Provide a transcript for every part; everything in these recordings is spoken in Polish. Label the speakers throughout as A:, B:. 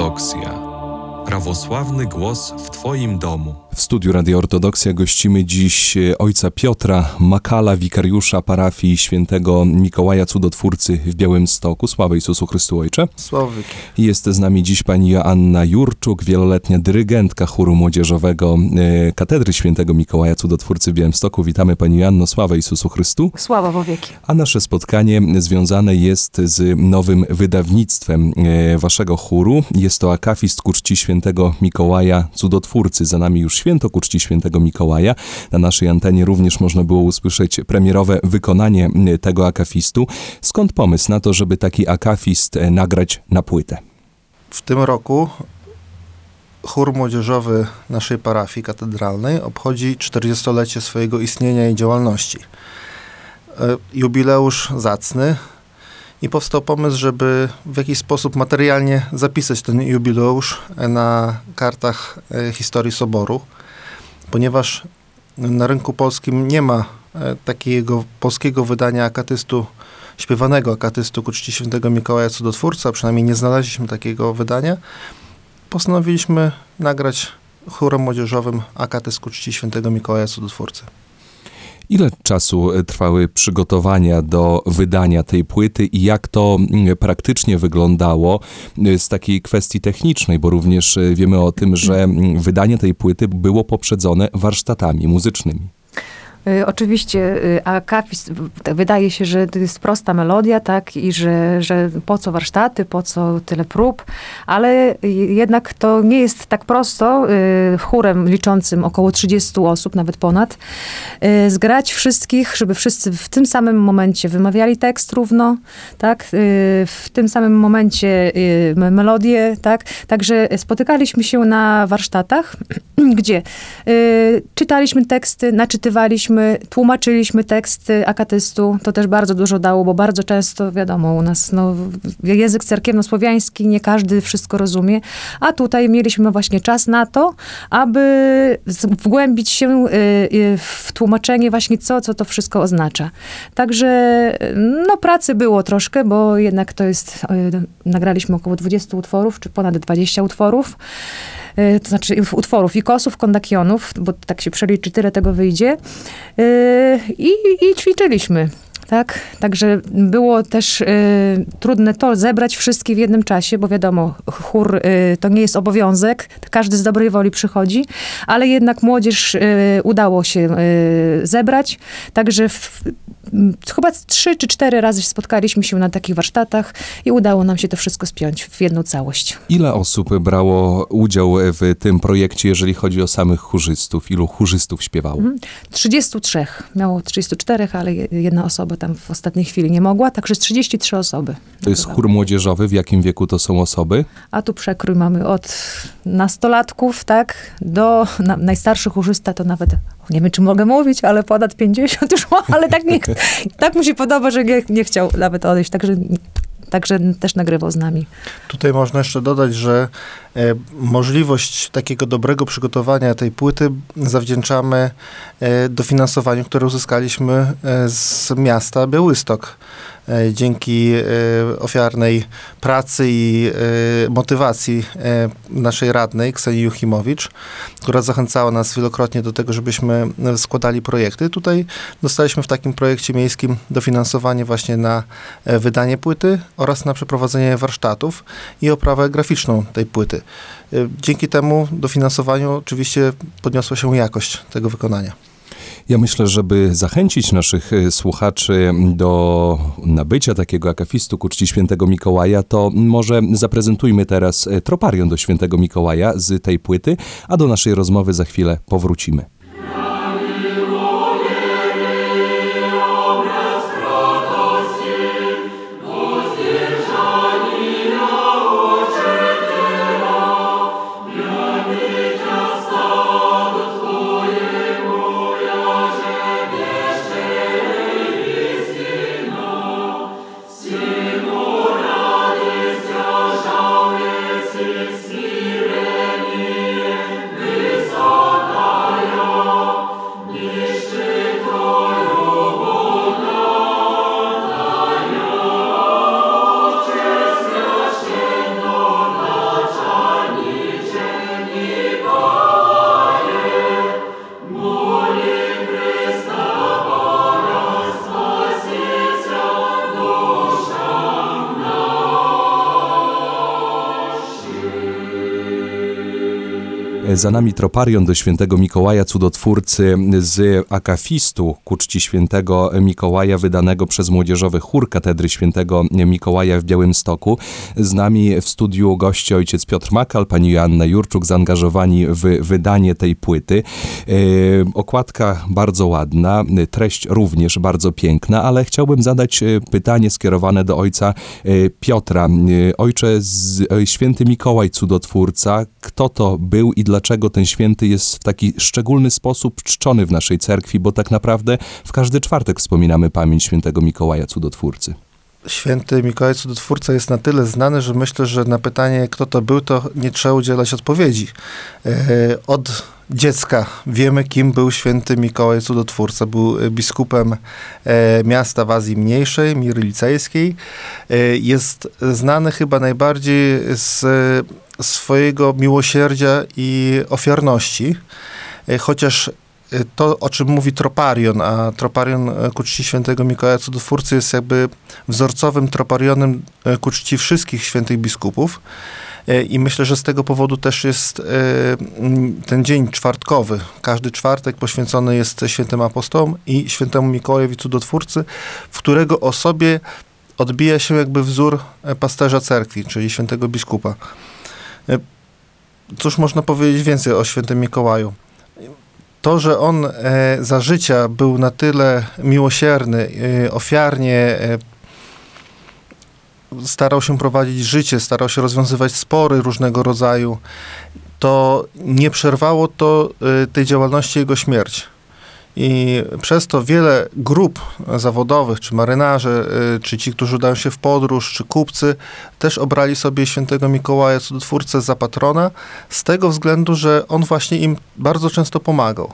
A: Ortodoksja. Prawosławny głos w Twoim domu.
B: W studiu Radio Ortodoksja gościmy dziś e, ojca Piotra Makala, wikariusza parafii świętego Mikołaja Cudotwórcy w Białymstoku. Sława Jezusu Chrystu Ojcze.
C: Sławy.
B: Jest z nami dziś pani Joanna Jurczuk, wieloletnia dyrygentka chóru młodzieżowego e, Katedry Świętego Mikołaja Cudotwórcy w Białymstoku. Witamy pani Joanno, sława Jezusu Chrystu.
D: Sława wo wieki.
B: A nasze spotkanie związane jest z nowym wydawnictwem e, waszego chóru. Jest to akafist ku czci świętego Mikołaja Cudotwórcy. Za nami już święto ku czci świętego Mikołaja. Na naszej antenie również można było usłyszeć premierowe wykonanie e, tego akafistu. Skąd pomysł na to, żeby taki akafist e, nagrać na płytę?
C: W tym roku chór młodzieżowy naszej parafii katedralnej obchodzi 40-lecie swojego istnienia i działalności. E, Jubileusz zacny i powstał pomysł, żeby w jakiś sposób materialnie zapisać ten jubileusz na kartach e, historii Soboru, ponieważ na rynku polskim nie ma e, takiego polskiego wydania akatystu, śpiewanego akatystu ku czci świętego Mikołaja Cudotwórca, przynajmniej nie znaleźliśmy takiego wydania, postanowiliśmy nagrać chórem młodzieżowym akatyst ku czci świętego Mikołaja Cudotwórcy.
B: Ile czasu e, trwały przygotowania do wydania tej płyty i jak to mm, praktycznie wyglądało e, z takiej kwestii technicznej, bo również e, wiemy o tym, że mm, wydanie tej płyty było poprzedzone warsztatami muzycznymi.
D: Y, Oczywiście y, akapist, w- wydaje się, że to jest prosta melodia, tak, i że, że po co warsztaty, po co tyle prób, ale jednak to nie jest tak prosto y, chórem liczącym około 30 osób, nawet ponad, zgrać wszystkich, żeby wszyscy w tym samym momencie wymawiali tekst równo, tak, w tym samym momencie me- melodię, tak, także spotykaliśmy się na warsztatach, gdzie y, czytaliśmy teksty, naczytywaliśmy, tłumaczyliśmy teksty akatystu. To też bardzo dużo dało, bo bardzo często, wiadomo, u nas no, język cerkiewno-słowiański, nie każdy wszystko rozumie, a tutaj mieliśmy właśnie czas na to, aby wgłębić się y, y, w tłumaczenie właśnie, co, co to wszystko oznacza. Także, y, no, pracy było troszkę, bo jednak to jest, y, nagraliśmy około 20 utworów, czy ponad 20 utworów to znaczy utworów i kosów, kondakionów, bo tak się przeliczy, tyle tego wyjdzie. Y, I, i ćwiczyliśmy. Tak, także było też y, trudne to zebrać wszystkich w jednym czasie, bo wiadomo, chór y, to nie jest obowiązek, każdy z dobrej woli przychodzi, ale jednak młodzież y, udało się y, zebrać, także w, chyba trzy czy cztery razy spotkaliśmy się na takich warsztatach i udało nam się to wszystko spiąć w jedną całość.
B: Ile osób brało udział w tym projekcie, jeżeli chodzi o samych chórzystów? Ilu chórzystów śpiewało?
D: Mhm. 33. Miało 34, ale je- jedna osoba tam w ostatniej chwili nie mogła, także 33 osoby.
B: To jest chór młodzieżowy. W jakim wieku to są osoby?
D: A tu przekrój mamy od nastolatków, tak, do na, najstarszy chórzysta to nawet, nie wiem czy mogę mówić, ale ponad 50 już ma, ale tak, nie, tak mu się podoba, że nie, nie chciał nawet odejść, także, także też nagrywał z nami.
C: Tutaj można jeszcze dodać, że e, możliwość takiego dobrego przygotowania tej płyty zawdzięczamy e, dofinansowaniu, które uzyskaliśmy e, z miasta Białystok. E, dzięki e, ofiarnej pracy i e, motywacji naszej radnej, Ksenii Juchimowicz, która zachęcała nas wielokrotnie do tego, żebyśmy składali projekty. Tutaj dostaliśmy w takim projekcie miejskim dofinansowanie właśnie na wydanie płyty oraz na przeprowadzenie warsztatów i oprawę graficzną tej płyty. Dzięki temu dofinansowaniu oczywiście podniosła się jakość tego wykonania.
B: Ja myślę, żeby zachęcić naszych e, słuchaczy do nabycia takiego akafistu ku czci świętego Mikołaja, to może zaprezentujmy teraz e, troparią do świętego Mikołaja z tej płyty, a do naszej rozmowy za chwilę powrócimy. Za nami troparion do świętego Mikołaja Cudotwórcy z akafistu ku czci świętego Mikołaja wydanego przez Młodzieżowy Chór Katedry Świętego Mikołaja w Białymstoku. Z nami w studiu goście ojciec Piotr Makal, pani Joanna Jurczuk, zaangażowani w wydanie tej płyty. E, Okładka bardzo ładna, treść również bardzo piękna, ale chciałbym zadać e, pytanie skierowane do ojca e, Piotra. E, Ojcze, e, święty Mikołaj Cudotwórca, kto to był i dlaczego ten święty jest w taki szczególny sposób czczony w naszej cerkwi, bo tak naprawdę w każdy czwartek wspominamy pamięć świętego Mikołaja Cudotwórcy.
C: Święty Mikołaj Cudotwórca jest na tyle znany, że myślę, że na pytanie, kto to był, to nie trzeba udzielać odpowiedzi. E, Od dziecka wiemy, kim był święty Mikołaj Cudotwórca. Był biskupem e, miasta w Azji Mniejszej, Miry Licejskiej. E, Jest znany chyba najbardziej z swojego miłosierdzia i ofiarności. Chociaż to, o czym mówi Troparion, a Troparion e, ku czci świętego Mikołaja Cudotwórcy jest jakby wzorcowym troparionem e, ku czci wszystkich świętych biskupów. E, I myślę, że z tego powodu też jest ten dzień czwartkowy. Każdy czwartek poświęcony jest świętym apostołom i świętemu Mikołajowi Cudotwórcy, w którego osobie odbija się jakby wzór pasterza cerkwi, czyli świętego biskupa. Cóż można powiedzieć więcej o świętym Mikołaju? To, że on e, za życia był na tyle miłosierny, e, ofiarnie e, starał się prowadzić życie, starał się rozwiązywać spory różnego rodzaju, to nie przerwało to tej działalności jego śmierć. I przez to wiele grup zawodowych, czy marynarze, e, czy ci, którzy udają się w podróż, czy kupcy, też obrali sobie świętego Mikołaja Cudotwórcę za patrona, z tego względu, że on właśnie im bardzo często pomagał.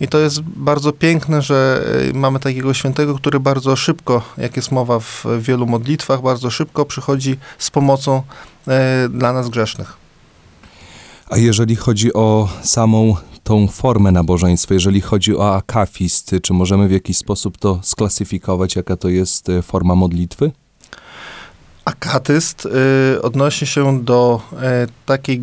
C: I to jest bardzo piękne, że e, mamy takiego świętego, który bardzo szybko, jak jest mowa w wielu modlitwach, bardzo szybko przychodzi z pomocą e, dla nas grzesznych.
B: A jeżeli chodzi o samą tą formę nabożeństwa, jeżeli chodzi o akafist, czy możemy w jakiś sposób to sklasyfikować, jaka to jest e, forma modlitwy?
C: Akatyst y, odnosi się do e, takiej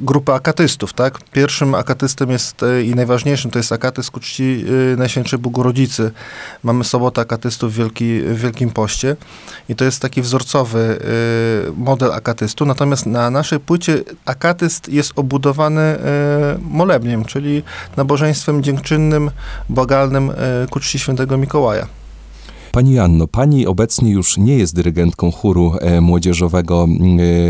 C: grupy akatystów, tak? Pierwszym akatystem jest e, i najważniejszym to jest akatyst ku czci y, Najświętszej Bogorodzicy. Mamy sobotę akatystów w, Wielki, w Wielkim Poście i to jest taki wzorcowy y, model akatystu. Natomiast na naszej płycie akatyst jest obudowany y, molebniem, czyli nabożeństwem dziękczynnym, błagalnym y, ku czci Świętego Mikołaja.
B: Pani Anno, pani obecnie już nie jest dyrygentką chóru e, młodzieżowego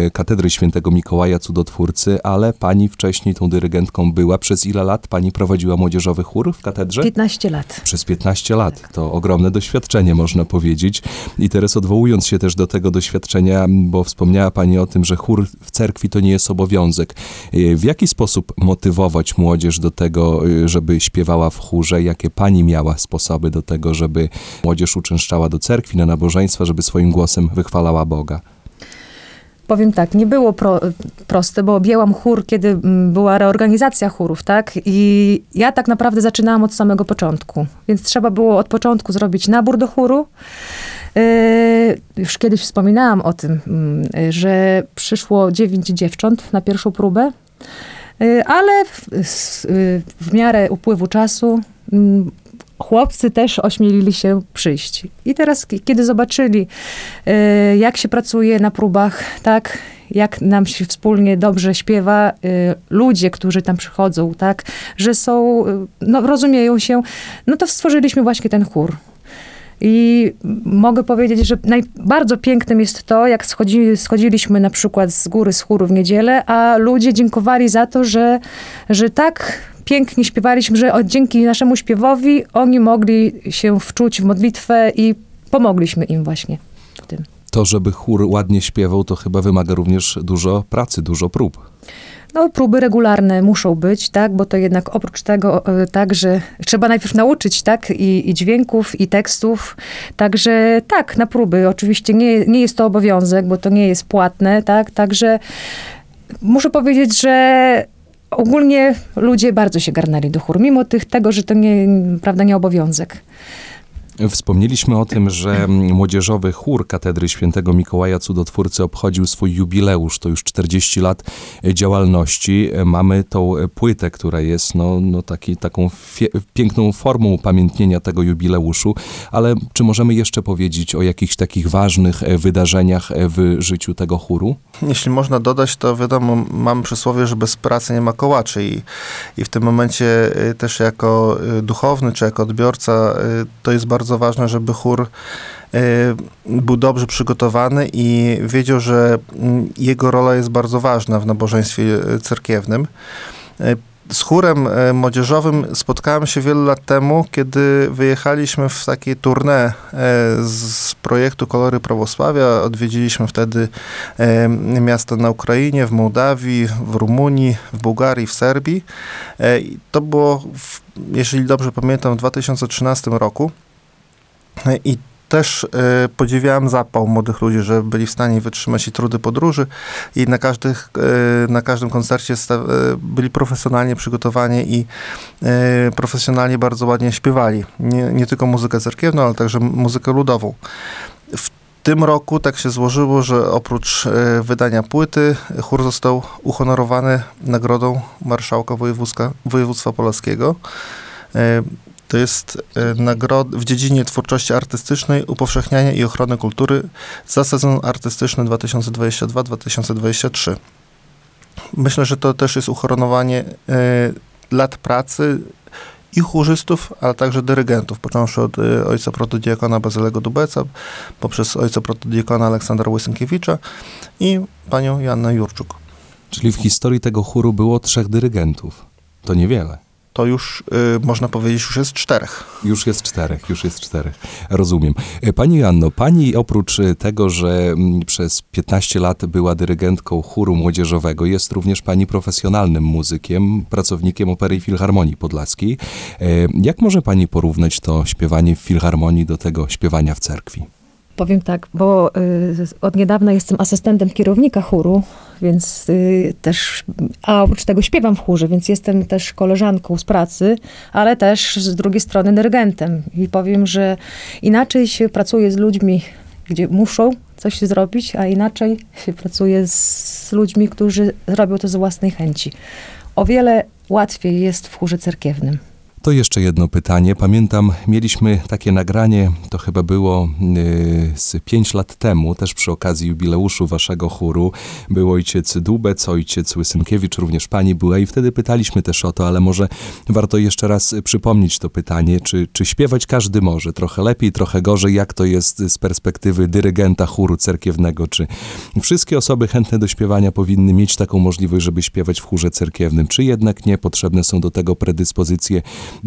B: e, Katedry Świętego Mikołaja Cudotwórcy, ale pani wcześniej tą dyrygentką była. Przez ile lat pani prowadziła młodzieżowy chór w katedrze?
D: 15 lat.
B: Przez 15 lat. To ogromne doświadczenie, można powiedzieć. I teraz odwołując się też do tego doświadczenia, bo wspomniała Pani o tym, że chór w cerkwi to nie jest obowiązek. E, W jaki sposób motywować młodzież do tego, żeby śpiewała w chórze? Jakie Pani miała sposoby do tego, żeby młodzież uczęszczała do cerkwi, na nabożeństwa, żeby swoim głosem wychwalała Boga?
D: Powiem tak, nie było pro, proste, bo objęłam chór, kiedy mm, była reorganizacja chórów, tak? I ja tak naprawdę zaczynałam od samego początku. Więc trzeba było od początku zrobić nabór do chóru. Yy, już kiedyś wspominałam o tym, mm, że przyszło dziewięć dziewcząt na pierwszą próbę. Yy, Ale w, yy, w miarę upływu czasu mm, chłopcy też ośmielili się przyjść. I teraz, kiedy zobaczyli, e, jak się pracuje na próbach, tak, jak nam się wspólnie dobrze śpiewa, e, ludzie, którzy tam przychodzą, tak, że są, e, no, rozumieją się, no to stworzyliśmy właśnie ten chór. I mogę powiedzieć, że naj, bardzo pięknym jest to, jak schodzi, schodziliśmy na przykład z góry z chóru w niedzielę, a ludzie dziękowali za to, że, że tak pięknie śpiewaliśmy, że dzięki naszemu śpiewowi oni mogli się wczuć w modlitwę i pomogliśmy im właśnie w tym.
B: To, żeby chór ładnie śpiewał, to chyba wymaga również dużo pracy, dużo prób.
D: No, próby regularne muszą być, tak, bo to jednak oprócz tego e, tak, że trzeba najpierw nauczyć, tak, i, i dźwięków, i tekstów, także tak, na próby. Oczywiście nie, nie jest to obowiązek, bo to nie jest płatne, tak, także muszę powiedzieć, że ogólnie ludzie bardzo się garnęli do chór, mimo tych, tego, że to nie, prawda, nie obowiązek.
B: Wspomnieliśmy o tym, że młodzieżowy chór Katedry Świętego Mikołaja Cudotwórcy obchodził swój jubileusz, to już 40 lat działalności. Mamy tą płytę, która jest no, no taki, taką piękną formą upamiętnienia tego jubileuszu, ale czy możemy jeszcze powiedzieć o jakichś takich ważnych wydarzeniach w życiu tego chóru?
C: Jeśli można dodać, to wiadomo, mamy przysłowie, że bez pracy nie ma kołaczy i, i w tym momencie y, też jako y, duchowny czy jako odbiorca y, to jest bardzo ważne, żeby chór y, był dobrze przygotowany i wiedział, że mm, jego rola jest bardzo ważna w nabożeństwie y, cerkiewnym. Y, Z chórem młodzieżowym spotkałem się wiele lat temu, kiedy wyjechaliśmy w takie tournée z projektu Kolory Prawosławia. Odwiedziliśmy wtedy miasta na Ukrainie, w Mołdawii, w Rumunii, w Bułgarii, w Serbii. To było, jeżeli dobrze pamiętam, w 2013 roku. E, I też e, podziwiałem zapał młodych ludzi, że byli w stanie wytrzymać i trudy podróży i na, każdych, e, na każdym koncercie e, byli profesjonalnie przygotowani i profesjonalnie bardzo ładnie śpiewali. Nie, nie tylko muzykę cerkiewną, ale także muzykę ludową. W tym roku tak się złożyło, że oprócz wydania płyty, chór został uhonorowany nagrodą Marszałka Województwa Polskiego. To jest e, nagroda w dziedzinie twórczości artystycznej, upowszechniania i ochrony kultury za sezon artystyczny 2022-2023. Myślę, że to też jest uhonorowanie e, lat pracy i chórzystów, ale także dyrygentów, począwszy od e, ojca protodiakona Bazylego Dubeca, poprzez ojca protodiakona Aleksandra Łysynkiewicza i panią Joannę Jurczuk.
B: Czyli w historii tego chóru było trzech dyrygentów. To niewiele.
C: To już, y, można powiedzieć, już jest czterech.
B: Już jest czterech, już jest czterech. Rozumiem. E, Pani Janno, pani oprócz e, tego, że mm, przez 15 lat była dyrygentką chóru młodzieżowego, jest również pani profesjonalnym muzykiem, pracownikiem Opery i Filharmonii Podlaskiej. E, Jak może pani porównać to śpiewanie w filharmonii do tego śpiewania w cerkwi?
D: Powiem tak, bo y, od niedawna jestem asystentem kierownika chóru, więc y, też, a oprócz tego śpiewam w chórze, więc jestem też koleżanką z pracy, ale też z drugiej strony dyrygentem. I powiem, że inaczej się pracuje z ludźmi, gdzie muszą coś zrobić, a inaczej się pracuje z ludźmi, którzy robią to z własnej chęci. O wiele łatwiej jest w chórze cerkiewnym.
B: To jeszcze jedno pytanie. Pamiętam, mieliśmy takie nagranie, to chyba było yy, z pięć lat temu, też przy okazji jubileuszu waszego chóru. Był ojciec Dubec, ojciec Łysynkiewicz, również pani była i wtedy pytaliśmy też o to, ale może warto jeszcze raz przypomnieć to pytanie, czy, czy śpiewać każdy może? Trochę lepiej, trochę gorzej, jak to jest z perspektywy dyrygenta chóru cerkiewnego? Czy wszystkie osoby chętne do śpiewania powinny mieć taką możliwość, żeby śpiewać w chórze cerkiewnym? Czy jednak nie? Potrzebne są do tego predyspozycje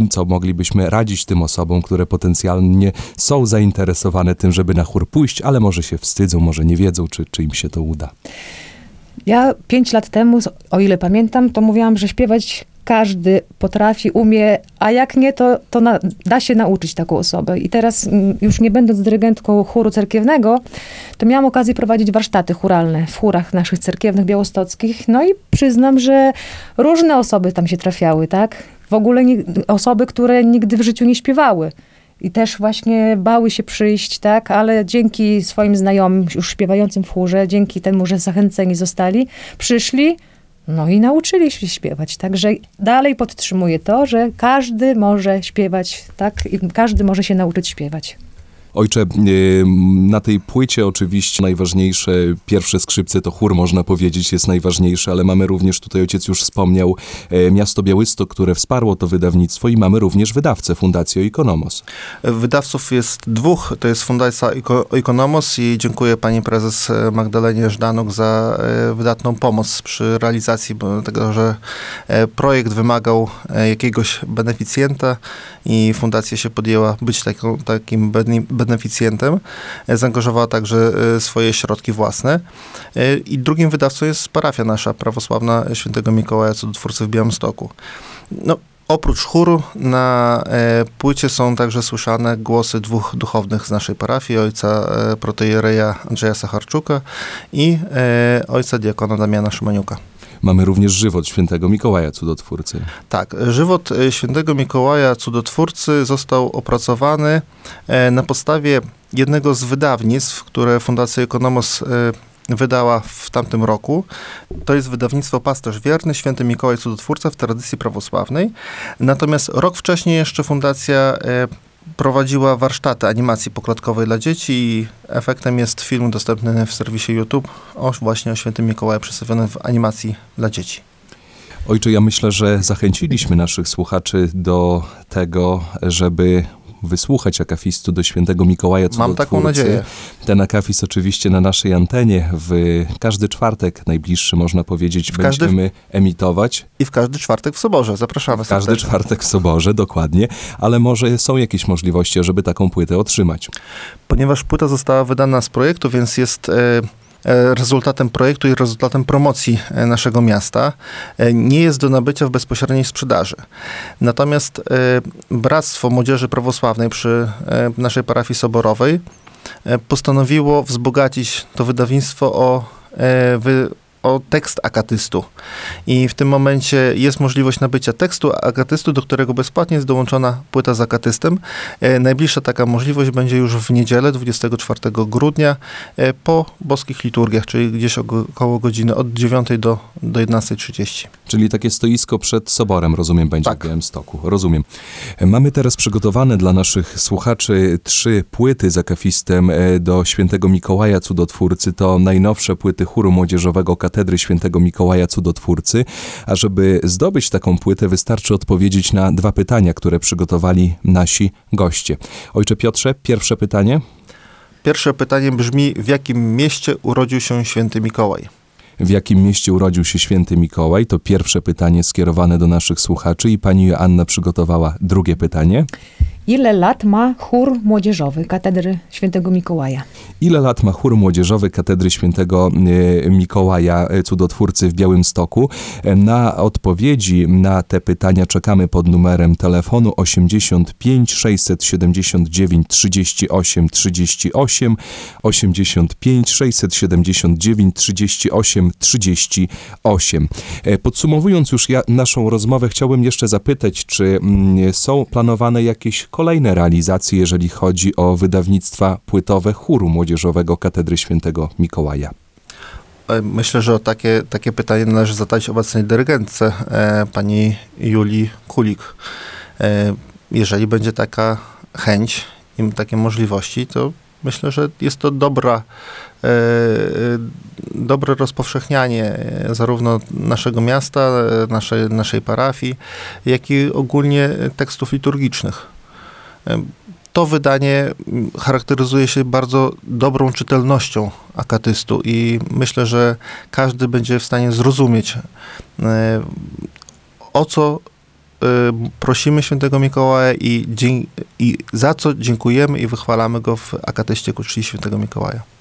B: co moglibyśmy radzić tym osobom, które potencjalnie są zainteresowane tym, żeby na chór pójść, ale może się wstydzą, może nie wiedzą, czy, czy im się to uda.
D: Ja pięć lat temu, o ile pamiętam, to mówiłam, że śpiewać każdy potrafi, umie, a jak nie, to, to na, da się nauczyć taką osobę. I teraz, mm, już nie będąc dyrygentką chóru cerkiewnego, to miałam okazję prowadzić warsztaty churalne w chórach naszych cerkiewnych białostockich. No i przyznam, że różne osoby tam się trafiały, tak? W ogóle ni- osoby, które nigdy w życiu nie śpiewały. I też właśnie bały się przyjść, tak, ale dzięki swoim znajomym, już śpiewającym w chórze, dzięki temu, że zachęceni zostali, przyszli, no i nauczyli się śpiewać. Także dalej podtrzymuję to, że każdy może śpiewać, tak, i każdy może się nauczyć śpiewać.
B: Ojcze, na tej płycie oczywiście najważniejsze, pierwsze skrzypce to chór, można powiedzieć, jest najważniejsze, ale mamy również, tutaj ojciec już wspomniał, e, miasto Białystok, które wsparło to wydawnictwo i mamy również wydawcę, Fundację Ikonomos.
C: Wydawców jest dwóch, to jest Fundacja Iko- Ikonomos i dziękuję pani prezes e, Magdalenie Żdanuk za e, wydatną pomoc przy realizacji, bo tego, że projekt wymagał jakiegoś beneficjenta i fundacja się podjęła być taką, takim bene- beneficjentem. E, Zaangażowała także e, swoje środki własne. E, I drugim wydawcą jest parafia nasza, prawosławna Świętego Mikołaja Cudotwórcy w Białymstoku. No, Oprócz chóru na płycie są także słyszane głosy dwóch duchownych z naszej parafii, ojca e, protojereja Andrzeja Sacharczuka i ojca diakona Damiana Szymaniuka.
B: Mamy również żywot świętego Mikołaja Cudotwórcy.
C: Tak, żywot e, świętego Mikołaja Cudotwórcy został opracowany e, na podstawie jednego z wydawnictw, które Fundacja Economos e, wydała w tamtym roku. To jest wydawnictwo Pasterz Wierny, Święty Mikołaj Cudotwórca w tradycji prawosławnej. Natomiast rok wcześniej jeszcze Fundacja prowadziła warsztaty animacji poklatkowej dla dzieci i efektem jest film dostępny w serwisie YouTube o właśnie o Świętym Mikołaju przedstawiony w animacji dla dzieci.
B: Ojcze, ja myślę, że zachęciliśmy naszych słuchaczy do tego, żeby wysłuchać akafistu do świętego Mikołaja
C: Mam
B: Cudotwórcy.
C: taką nadzieję.
B: Ten akafist oczywiście na naszej antenie w każdy czwartek najbliższy, można powiedzieć,
C: W każdy-
B: będziemy emitować.
C: I w każdy czwartek w Soborze. Zapraszamy
B: W każdy
C: serdecznie.
B: czwartek w Soborze, dokładnie. Ale może są jakieś możliwości, żeby taką płytę otrzymać.
C: Ponieważ płyta została wydana z projektu, więc jest e, rezultatem projektu i rezultatem promocji e, naszego miasta. E, Nie jest do nabycia w bezpośredniej sprzedaży. Natomiast e, Bractwo Młodzieży Prawosławnej przy e, naszej parafii soborowej e, postanowiło wzbogacić to wydawnictwo o, e, wy, o tekst akatystu. I w tym momencie jest możliwość nabycia tekstu akatystu, do którego bezpłatnie jest dołączona płyta z akatystem. E, Najbliższa taka możliwość będzie już w niedzielę, 24 grudnia, e, po boskich liturgiach, czyli gdzieś około godziny od 9 do, do 11.30.
B: Czyli takie stoisko przed soborem, rozumiem, będzie
C: Tak.
B: w Białymstoku. Rozumiem. Mamy teraz przygotowane dla naszych słuchaczy trzy płyty z akafistem e, do świętego Mikołaja Cudotwórcy. To najnowsze płyty chóru młodzieżowego Katedry Świętego Mikołaja Cudotwórcy. A żeby zdobyć taką płytę, wystarczy odpowiedzieć na dwa pytania, które przygotowali nasi goście. Ojcze Piotrze, pierwsze pytanie.
C: Pierwsze pytanie brzmi, w jakim mieście urodził się święty Mikołaj?
B: W jakim mieście urodził się święty Mikołaj? To pierwsze pytanie skierowane do naszych słuchaczy i pani Joanna przygotowała drugie pytanie.
D: Ile lat ma chór młodzieżowy Katedry Świętego Mikołaja?
B: Ile lat ma chór młodzieżowy Katedry Świętego e, Mikołaja e, Cudotwórcy w Białymstoku? E, Na odpowiedzi na te pytania czekamy pod numerem telefonu 85 679 38 38 85 679 38 38. E, Podsumowując już ja, naszą rozmowę, chciałbym jeszcze zapytać, czy mm, są planowane jakieś kolejne realizacje, jeżeli chodzi o wydawnictwa płytowe chóru młodzieżowego Katedry Świętego Mikołaja?
C: E, Myślę, że takie, takie pytanie należy zadać obecnej dyrygentce, e, pani Julii Kulik. E, jeżeli będzie taka chęć i takie możliwości, to myślę, że jest to dobra, e, dobre rozpowszechnianie e, zarówno naszego miasta, e, naszej parafii, jak i ogólnie tekstów liturgicznych. To wydanie mm, charakteryzuje się bardzo dobrą czytelnością akatystu i myślę, że każdy będzie w stanie zrozumieć, e, o co e, prosimy świętego Mikołaja i, i za co dziękujemy i wychwalamy go w akatyście ku czci świętego Mikołaja.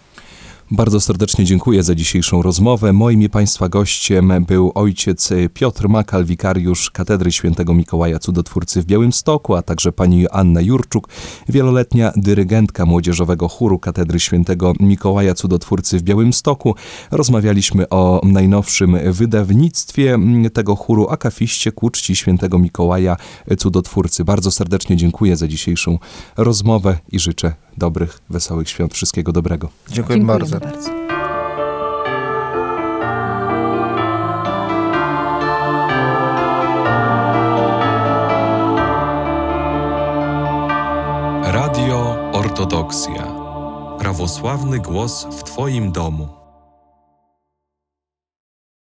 B: Bardzo serdecznie dziękuję za dzisiejszą rozmowę. Moim i Państwa gościem był ojciec Piotr Makal, wikariusz Katedry Świętego Mikołaja Cudotwórcy w Białymstoku, a także pani Joanna Jurczuk, wieloletnia dyrygentka młodzieżowego chóru Katedry Świętego Mikołaja Cudotwórcy w Białymstoku. Rozmawialiśmy o najnowszym wydawnictwie tego chóru, akafiście ku czci Świętego Mikołaja Cudotwórcy. Bardzo serdecznie dziękuję za dzisiejszą rozmowę i życzę dobrych, wesołych świąt. Wszystkiego dobrego.
C: Dziękuję bardzo.
D: bardzo.
A: Radio Ortodoksja. Prawosławny głos w Twoim domu.